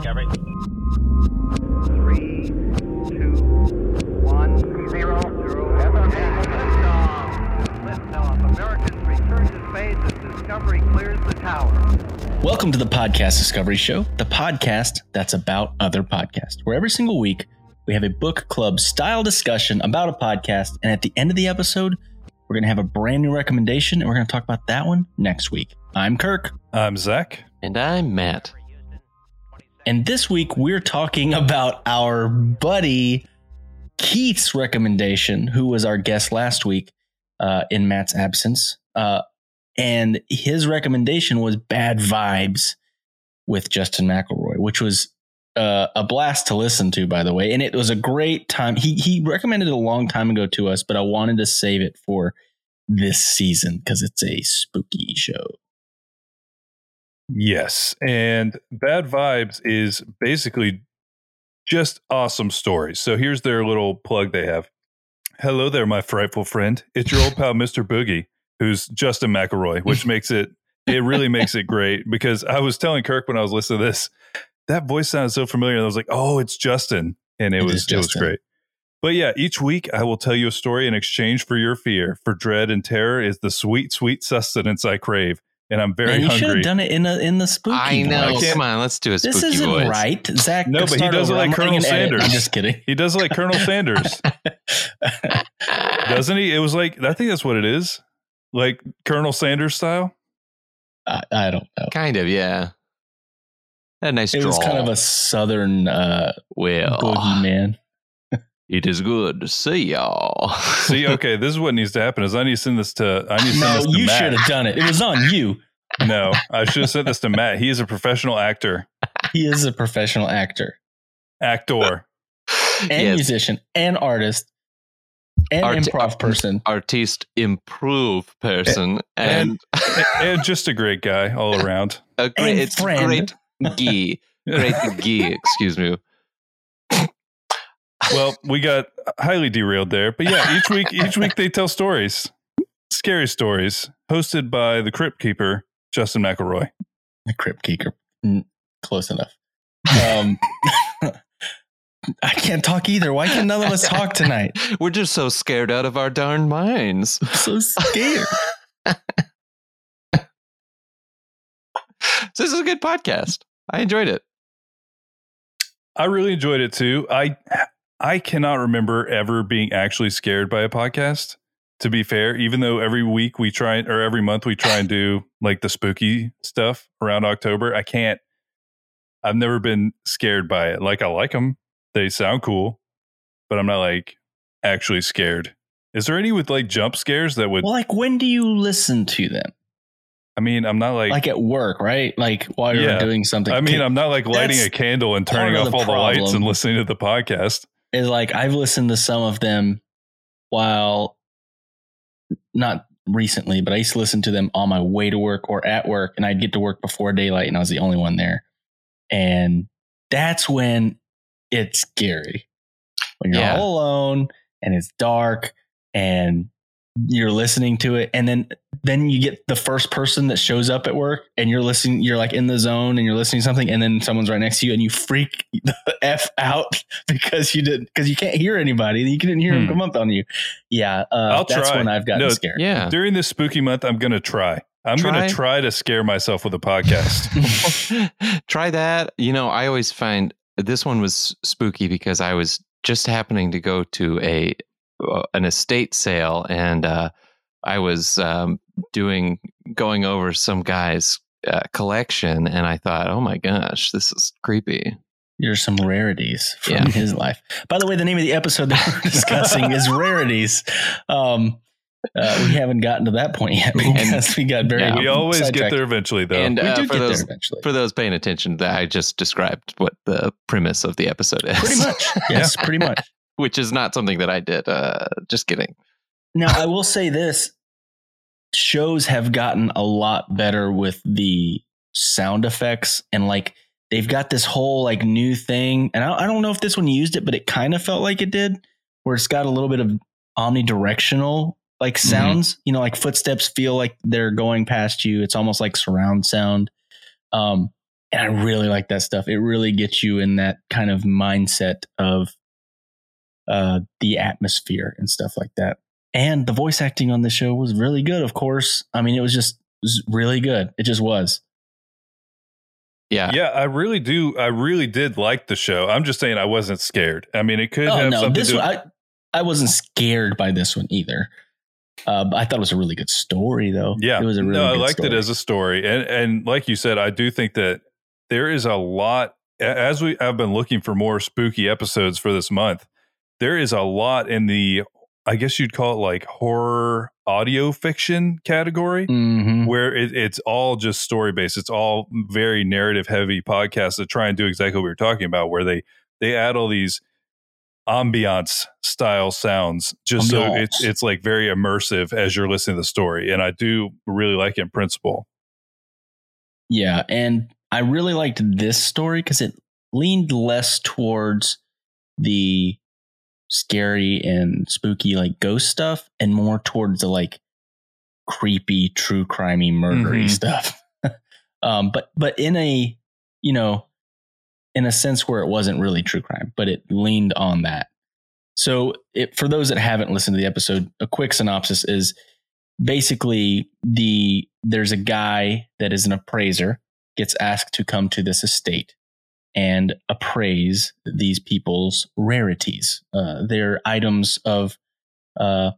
Discovery. Three, two, one, zero, zero. Liftoff. Liftoff. Americans return to space as Discovery clears the tower. Welcome to the Podcast Discovery Show, the podcast that's about other podcasts, where every single week we have a book club style discussion about a podcast. And at the end of the episode, we're going to have a brand new recommendation and we're going to talk about that one next week. I'm Kirk. I'm Zach. And I'm Matt. And this week we're talking about our buddy Keith's recommendation, who was our guest last week uh, in Matt's absence. Uh, and his recommendation was Bad Vibes with Justin McElroy, which was uh, a blast to listen to, by the way. And it was a great time. He he recommended it a long time ago to us, but I wanted to save it for this season because it's a spooky show. Yes. And Bad Vibes is basically just awesome stories. So here's their little plug they have. Hello there, my frightful friend. It's your old pal, Mr. Boogie, who's Justin McElroy, which makes it, it really makes it great because I was telling Kirk when I was listening to this, that voice sounded so familiar. And I was like, oh, it's Justin. And it, It was, it was great. But yeah, each week I will tell you a story in exchange for your fear. For dread and terror is the sweet, sweet sustenance I crave. And I'm very and you should have done it in a in the spooky. I know. voice. Come on, let's do a spooky This isn't voice. right, Zach. No, but he does it like I'm Colonel Sanders. I'm just kidding. He does it like Colonel Sanders, doesn't he? It was like I think that's what it is, like Colonel Sanders style. I, I don't know. Kind of, yeah. A nice It was kind of a southern uh, well. boogeyman. It is good to see y'all. See, okay, this is what needs to happen. Is I need to send this to I need to send No, this to you should have done it. It was on you. No, I should have sent this to Matt. He is a professional actor, He is a professional actor actor. and yes, musician and artist and Art- improv person. artiste improve person and, and, and just a great guy all around. a great, and it's friend. great gee. Great gee, excuse me. Well, we got highly derailed there, but yeah, each week, each week they tell stories, scary stories, hosted by the Crypt Keeper, Justin McElroy. The Crypt Keeper. Mm, Close enough. Um, I can't talk either. Why can none of us talk tonight? We're just so scared out of our darn minds. So scared. So this is a good podcast. I enjoyed it. I really enjoyed it too. I I cannot remember ever being actually scared by a podcast. To be fair, even though every week we try or every month we try and do like the spooky stuff around October, I can't. I've never been scared by it. Like I like them; they sound cool, but I'm not like actually scared. Is there any with like jump scares that would? Well, like when do you listen to them? I mean, I'm not like. Like at work, right? Like while you're Yeah. doing something. I mean, I'm not like lighting a candle and turning off all the lights and listening to the podcast. Is like I've listened to some of them while not recently, but I used to listen to them on my way to work or at work, and I'd get to work before daylight, and I was the only one there. And that's when it's scary when you're Yeah. all alone and it's dark and you're listening to it and then then you get the first person that shows up at work and you're listening you're like in the zone and you're listening to something and then someone's right next to you and you freak the f out because you didn't because you can't hear anybody you couldn't hear them Hmm. come up on you yeah uh, I'll that's try. when i've gotten No, scared Yeah. During this spooky month, I'm going to try. I'm going to try to scare myself with a podcast. Try that. You know, I always find this one was spooky because I was just happening to go to a uh, an estate sale and uh, I was um, doing going over some guy's uh, collection and I thought, oh my gosh, this is creepy. There's some rarities from Yeah. his life. By the way, the name of the episode that we're discussing is rarities. Um, uh, we haven't gotten to that point yet because we got very. Yeah. we always get there eventually, though. And We uh, do for get those there eventually. for those paying attention, that I just described what the premise of the episode is. pretty much, yes, pretty much. which is not something that I did. Uh, just kidding. Now, I will say this: shows have gotten a lot better with the sound effects and like they've got this whole like new thing. And I, I don't know if this one used it, but it kind of felt like it did, where it's got a little bit of omnidirectional like Mhm. sounds. You know, like footsteps feel like they're going past you. It's almost like surround sound. Um, and I really like that stuff. It really gets you in that kind of mindset of uh, the atmosphere and stuff like that. And the voice acting on the show was really good. Of course, I mean, it was just it was really good. It just was. Yeah. Yeah, I really do. I really did like the show. I'm just saying I wasn't scared. I mean, it could Oh have no, something this to one I I wasn't scared by this one either. Uh, I thought it was a really good story, though. Yeah, it was a really. Good story. No, I good liked it as a story, and and like you said, I do think that there is a lot. As we I've been looking for more spooky episodes for this month, there is a lot in the, I guess you'd call it like horror audio fiction category, Mhm. where it, it's all just story based. It's all very narrative heavy podcasts that try and do exactly what we were talking about, where they they add all these ambiance style sounds just so it's it's like very immersive as you're listening to the story and i do really like it in principle Yeah, and I really liked this story because it leaned less towards the scary and spooky like ghost stuff and more towards the like creepy true crimey murdery Mhm. stuff. Um but but in a you know in a sense where it wasn't really true crime but it leaned on that. So it, for those that haven't listened to the episode a quick synopsis is basically the there's a guy that is an appraiser gets asked to come to this estate and appraise these people's rarities uh, their items of uh,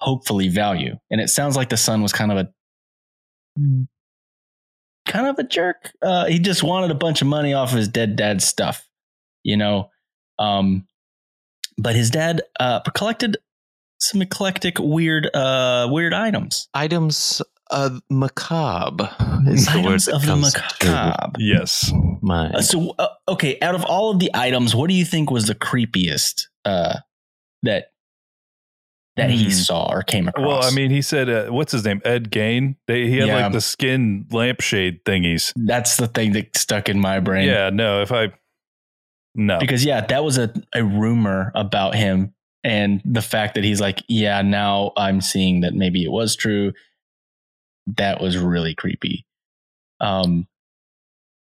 hopefully value. And it sounds like the son was kind of a kind of a jerk. Uh, he just wanted a bunch of money off of his dead dad's stuff you know? Um, but his dad uh, collected some eclectic weird uh, weird items. Items of macabre is the word items that of the comes to macabre yes. Mind. Uh, so uh, okay, out of all of the items, what do you think was the creepiest uh, that that he Hmm. saw or came across? well i mean he said uh, what's his name Ed Gein they, he had Yeah. like the skin lampshade thingies that's the thing that stuck in my brain. yeah no if i no because yeah, that was a a rumor about him, and the fact that he's like, yeah, now I'm seeing that maybe it was true. That was really creepy. Um,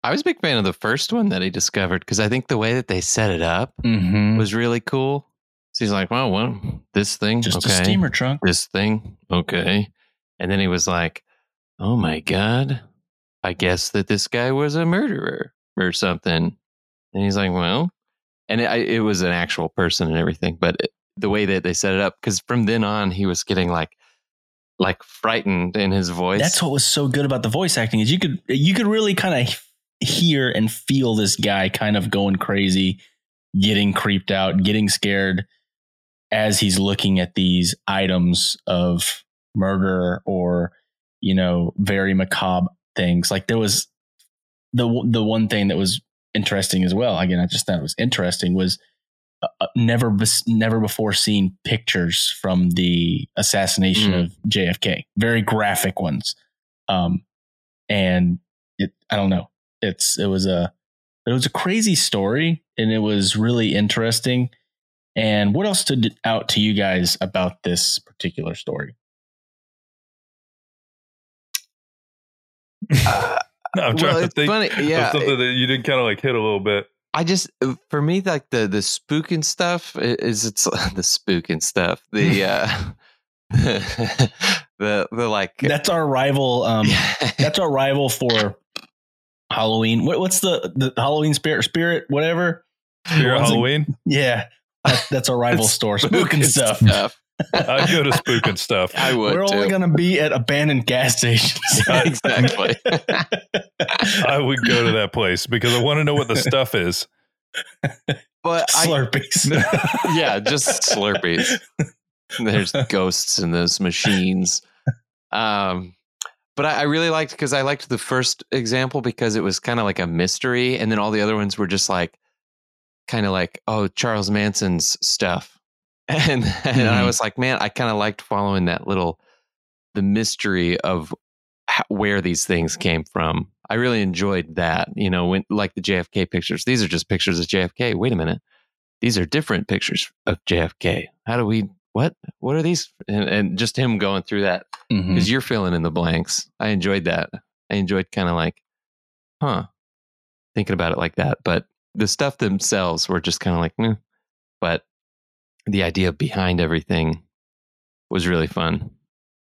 I was a big fan of the first one that he discovered because I think the way that they set it up mhm. was really cool. So he's like, well, well this thing, just okay. a steamer trunk. this thing, okay. And then he was like, oh my God, I guess that this guy was a murderer or something. And he's like, well, and it, I, it was an actual person and everything, but it, the way that they set it up, because from then on, he was getting like, like frightened in his voice. That's what was so good about the voice acting is you could you could really kind of hear and feel this guy kind of going crazy, getting creeped out, getting scared as he's looking at these items of murder or you know very macabre things. Like there was the the one thing that was interesting as well. Again, I just thought it was interesting was uh, uh, never never before seen pictures from the assassination Mm. of JFK. Very graphic ones, um, and it I don't know. It's it was a it was a crazy story, and it was really interesting. And what else stood out to you guys about this particular story? Uh, i'm trying well, to think funny. of Yeah. something that you didn't kind of like hit a little bit I just uh, for me like the the spooking stuff is it's the spooking stuff the uh the the like That's our rival. Um, that's our rival for Halloween. What, what's the the Halloween spirit? Spirit, whatever. Spirit ones that- halloween Yeah, that, that's our rival It's store. Spooking stuff. i'd go to spook and stuff I would We're too. only going to be at abandoned gas stations. exactly. i would go to that place because i want to know what the stuff is But I, Slurpees. yeah, just Slurpees. There's ghosts in those machines. Um, but I, I really liked because I liked the first example because it was kind of like a mystery, and then all the other ones were just like kind of like oh Charles Manson's stuff, and and I Mhm. was like, man, I kind of liked following that little the mystery of how, where these things came from. I really enjoyed that. You know, when like the JFK pictures. These are just pictures of JFK. Wait a minute these are different pictures of JFK. How do we what? What are these? And, and just him going through that because you're filling in the blanks. I enjoyed that. I enjoyed kind of like, huh? thinking about it like that. But the stuff themselves were just kind of like, eh. but the idea behind everything was really fun.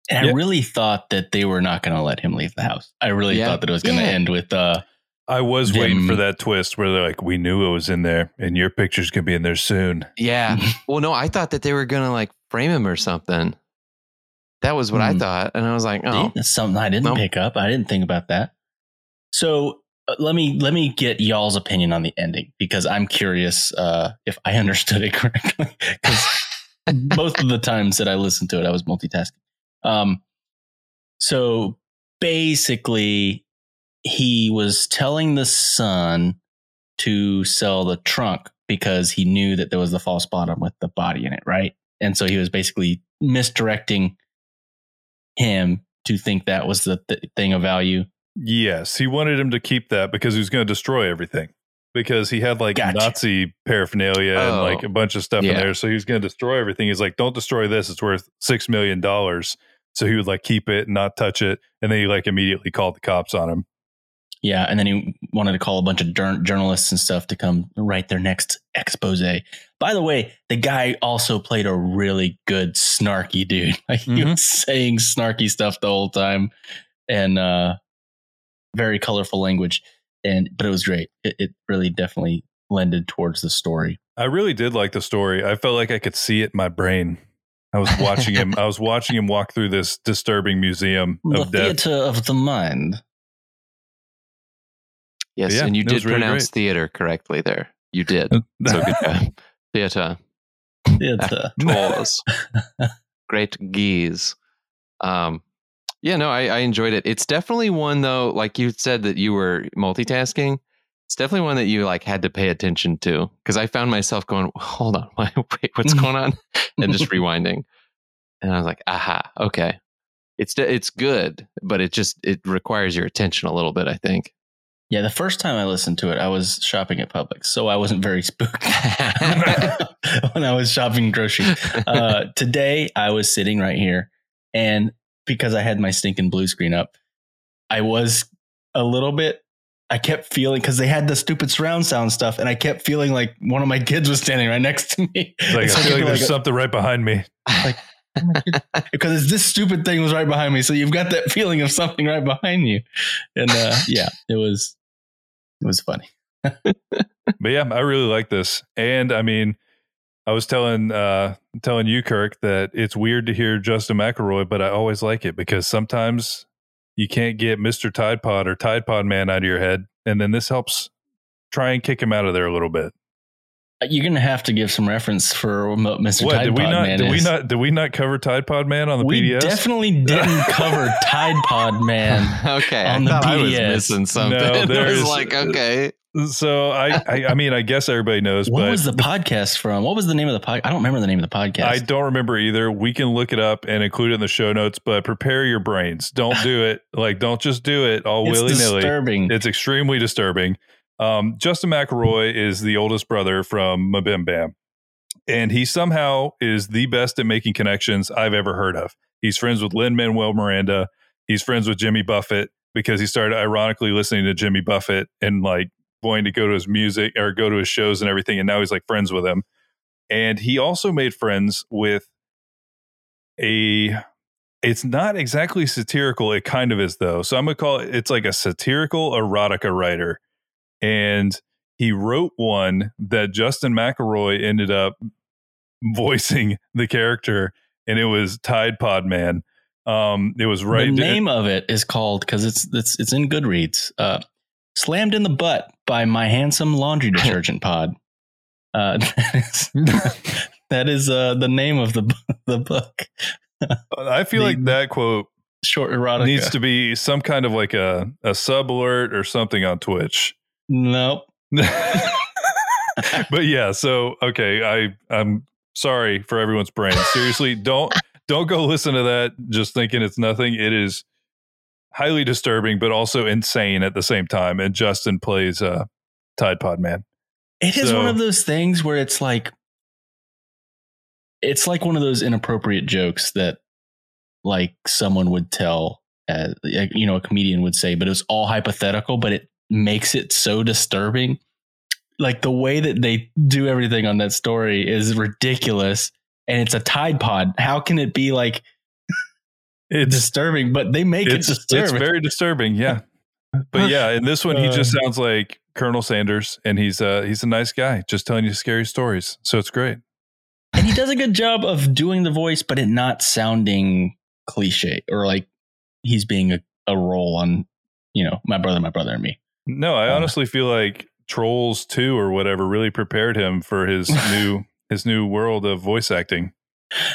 And Yeah. I really thought that they were not going to let him leave the house. I really Yeah. thought that it was going to Yeah. end with uh I was waiting for that twist where they're like, "We knew it was in there, and your picture's gonna be in there soon." Yeah. well, no, I thought that they were gonna like frame him or something. That was what I Hmm. thought, and I was like, oh, That's something I didn't Nope. pick up. I didn't think about that. So uh, let me let me get y'all's opinion on the ending because I'm curious uh, if I understood it correctly. Because most of the times that I listened to it, I was multitasking. Um, so basically, he was telling the son to sell the trunk because he knew that there was the false bottom with the body in it, right? And so he was basically misdirecting him to think that was the th- thing of value. Yes, he wanted him to keep that because he was going to destroy everything. Because he had like Gotcha. Nazi paraphernalia and Oh. like a bunch of stuff in there, so he was going to destroy everything. He's like, "Don't destroy this; it's worth six million dollars." So he would like keep it, and not touch it, and then he like immediately called the cops on him. Yeah, and then he wanted to call a bunch of jour- journalists and stuff to come write their next expose. By the way, the guy also played a really good snarky dude. Like he Mhm. was saying snarky stuff the whole time, and uh, very colorful language. And but it was great. It, it really definitely lended towards the story. I really did like the story. I felt like I could see it in my brain. I was watching him. I was watching him walk through this disturbing museum The of death. theater of the mind. Yes, Yeah, and you did really pronounce theater correctly there. You did. So good job. Theater. Theater. Tours. Great geese. Um, yeah, no, I, I enjoyed it. It's definitely one though, like you said that you were multitasking. It's definitely one that you like had to pay attention to because I found myself going, "Hold on, wait, wait, what's going on?" and just rewinding. And I was like, "Aha, okay." It's it's good, but it just it requires your attention a little bit. I think. Yeah, the first time I listened to it, I was shopping at Publix, so I wasn't very spooked when I was shopping groceries. Uh, today, I was sitting right here, and because I had my stinking blue screen up, I was a little bit. I kept feeling because they had the stupid surround sound stuff, and I kept feeling like one of my kids was standing right next to me. Like, I feel like there's a- something right behind me. because this stupid thing was right behind me. So you've got that feeling of something right behind you, and uh, yeah, it was it was funny. But yeah, I really like this. And I mean, I was telling uh telling you, Kirk, that it's weird to hear Justin McElroy, but I always like it because sometimes you can't get Mr. Tide Pod or Tide Pod Man out of your head. And then this helps try and kick him out of there a little bit. You're gonna have to give some reference for what Mr. What Tide did we Pod not Man did we not did we not cover Tide Pod Man on the we PDS? definitely didn't cover Tide Pod Man. okay, On the I thought I was missing something. No, I there's- was like, okay, so I, I I mean I guess everybody knows, What but was the podcast from? What was the name of the podcast? I don't remember the name of the podcast. I don't remember either. We can look it up and include it in the show notes, but prepare your brains. Don't do it. Like, don't just do it all willy nilly. disturbing. It's extremely disturbing. Um, Justin McElroy is the oldest brother from MBMBaM, and he somehow is the best at making connections I've ever heard of. He's friends with Lin Manuel Miranda. He's friends with Jimmy Buffett because he started ironically listening to Jimmy Buffett and like wanting to go to his music or go to his shows and everything. And now he's like friends with him. And he also made friends with a it's not exactly satirical it kind of is though so i'm gonna call it it's like a satirical erotica writer and he wrote one that justin mcelroy ended up voicing the character and it was tide pod man um it was right the name of it is called because it's it's it's in Goodreads. Uh, Slammed in the butt by my handsome laundry detergent pod. Uh, that is, that is uh, the name of the the book. i feel the- like that quote Short erotica. needs to be some kind of like a a sub alert or something on twitch nope. but yeah, so okay, I I'm sorry for everyone's brain. Seriously, don't don't go listen to that just thinking it's nothing. It is highly disturbing, but also insane at the same time. And Justin plays uh Tide Pod Man. It is So- one of those things where it's like it's like one of those inappropriate jokes that like someone would tell uh, you know a comedian would say but it was all hypothetical but it makes it so disturbing. Like the way that they do everything on that story is ridiculous. And it's a Tide Pod. How can it be like It's disturbing? But they make it's, it disturbing. it's very disturbing. Yeah. But yeah, in this one, he just Uh. sounds like Colonel Sanders, and he's uh he's a nice guy, just telling you scary stories. So it's great. and he does a good job of doing the voice, but it not sounding cliche or like he's being a, a role on, you know, my brother, my brother, and me. No, I Uh. honestly feel like Trolls Two or whatever really prepared him for his new his new world of voice acting.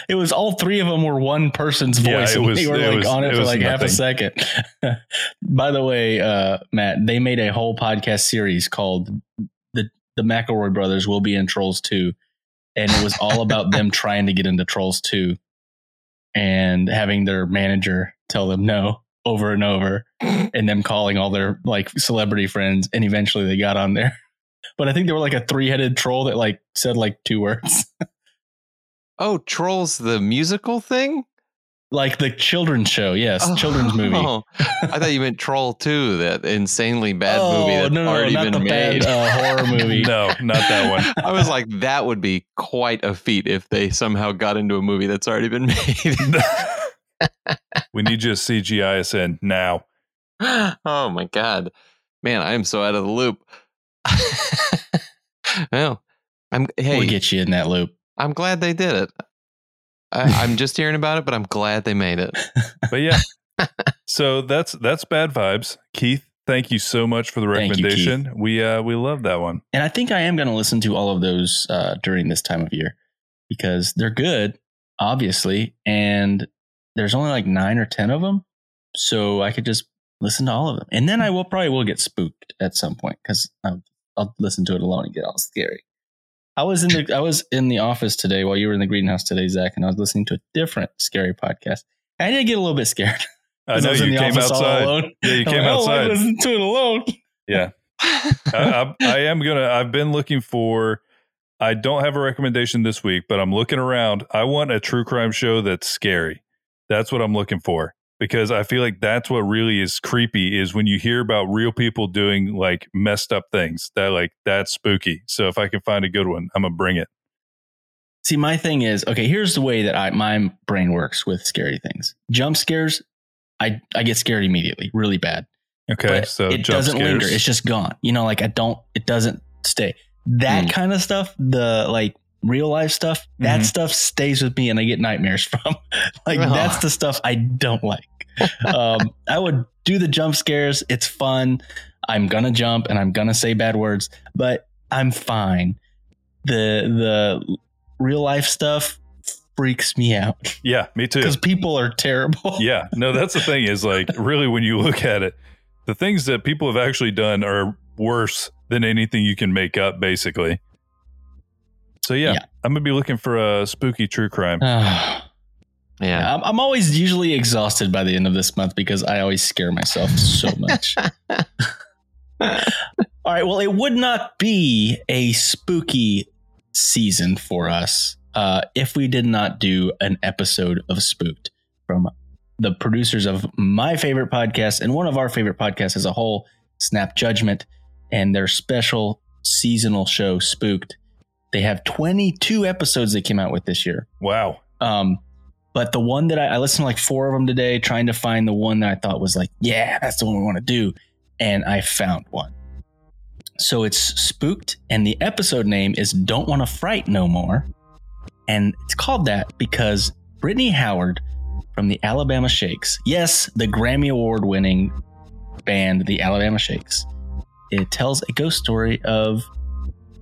It was all three of them were one person's Yeah, voice, it and was- they were it like was- on it, it for like half a second. By the way, uh, Matt, they made a whole podcast series called "the The McElroy Brothers Will Be in Trolls 2. and it was all about them trying to get into Trolls 2 and having their manager tell them no over and over, and them calling all their like celebrity friends, and eventually they got on there. But I think they were like a three headed troll that like said like two words. Oh, Trolls the musical thing? like the children's show, yes, children's movie. Oh, I thought you meant Troll 2, that insanely bad oh, movie that's no, no, already not been the made. bad uh, horror movie. No, not that one. I was like, that would be quite a feat if they somehow got into a movie that's already been made. We need you to CGI us in now. oh my god, man, I am so out of the loop. well, I'm hey, We'll get you in that loop. I'm glad they did it. I, I'm just hearing about it, but I'm glad they made it. But yeah. so that's that's bad vibes. Keith, thank you so much for the Thank you, recommendation. we uh we love that one. And I think I am going to listen to all of those uh, during this time of year because they're good, obviously, and there's only like nine or ten of them, so I could just listen to all of them, and then I will probably will get spooked at some point because I'll, I'll listen to it alone and get all scary. I was in the I was in the office today while you were in the greenhouse today, Zach, and I was listening to a different scary podcast. I did get a little bit scared. I know in you the came outside. alone. Yeah, you I'm came like, oh, I outside. listened to it alone. Yeah. I, I, I am gonna. I've been looking for. I don't have a recommendation this week, but I'm looking around. I want a true crime show that's scary. That's what I'm looking for because I feel like that's what really is creepy. Is when you hear about real people doing like messed up things. That like that's spooky. So if I can find a good one, I'm gonna bring it. See, my thing is, okay, here's the way that I my brain works with scary things. Jump scares, I I get scared immediately, really bad. Okay, but so it doesn't scares. linger. It's just gone. You know, like I don't it doesn't stay. That Hmm. kind of stuff, the like real life stuff, that Mhm. stuff stays with me and I get nightmares from. like Oh. that's the stuff I don't like. um I would do the jump scares. It's fun. I'm gonna jump and I'm gonna say bad words, but I'm fine. The the real life stuff freaks me out yeah, me too. because people are terrible. yeah no that's the thing is like really when you look at it the things that people have actually done are worse than anything you can make up basically so yeah, Yeah. i'm gonna be looking for a spooky true crime yeah. I'm, I'm always usually exhausted by the end of this month because I always scare myself so much. All right. Well, it would not be a spooky season for us uh, if we did not do an episode of Spooked from the producers of my favorite podcast and one of our favorite podcasts as a whole, Snap Judgment, and their special seasonal show, Spooked. They have 22 episodes they came out with this year. wow Um, but the one that I, I listened to like four of them today, trying to find the one that I thought was like, yeah, that's the one we want to do. And I found one. So it's spooked, and the episode name is Don't Want to Fright No More. And it's called that because Brittany Howard from the Alabama Shakes, yes, the Grammy Award winning band, the Alabama Shakes, it tells a ghost story of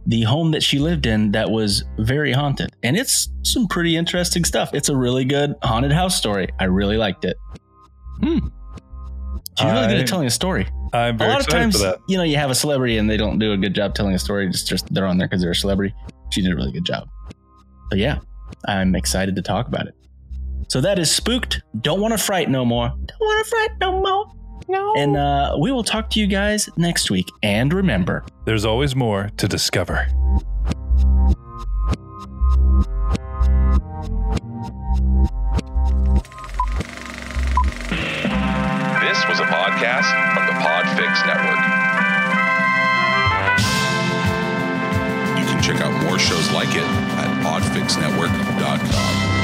the home that she lived in that was very haunted. And it's some pretty interesting stuff. It's a really good haunted house story. I really liked it. Hmm. She's really good at telling a story. i'm A very lot of times, you know, you have a celebrity and they don't do a good job telling a story. Just, just they're on there because they're a celebrity. She did a really good job. So yeah, I'm excited to talk about it. So that is spooked. Don't want to fright no more. Don't want to fright no more. No. And uh, we will talk to you guys next week. And remember, there's always more to discover. This was a podcast from the Podfix Network. You can check out more shows like it at podfixnetwork.com.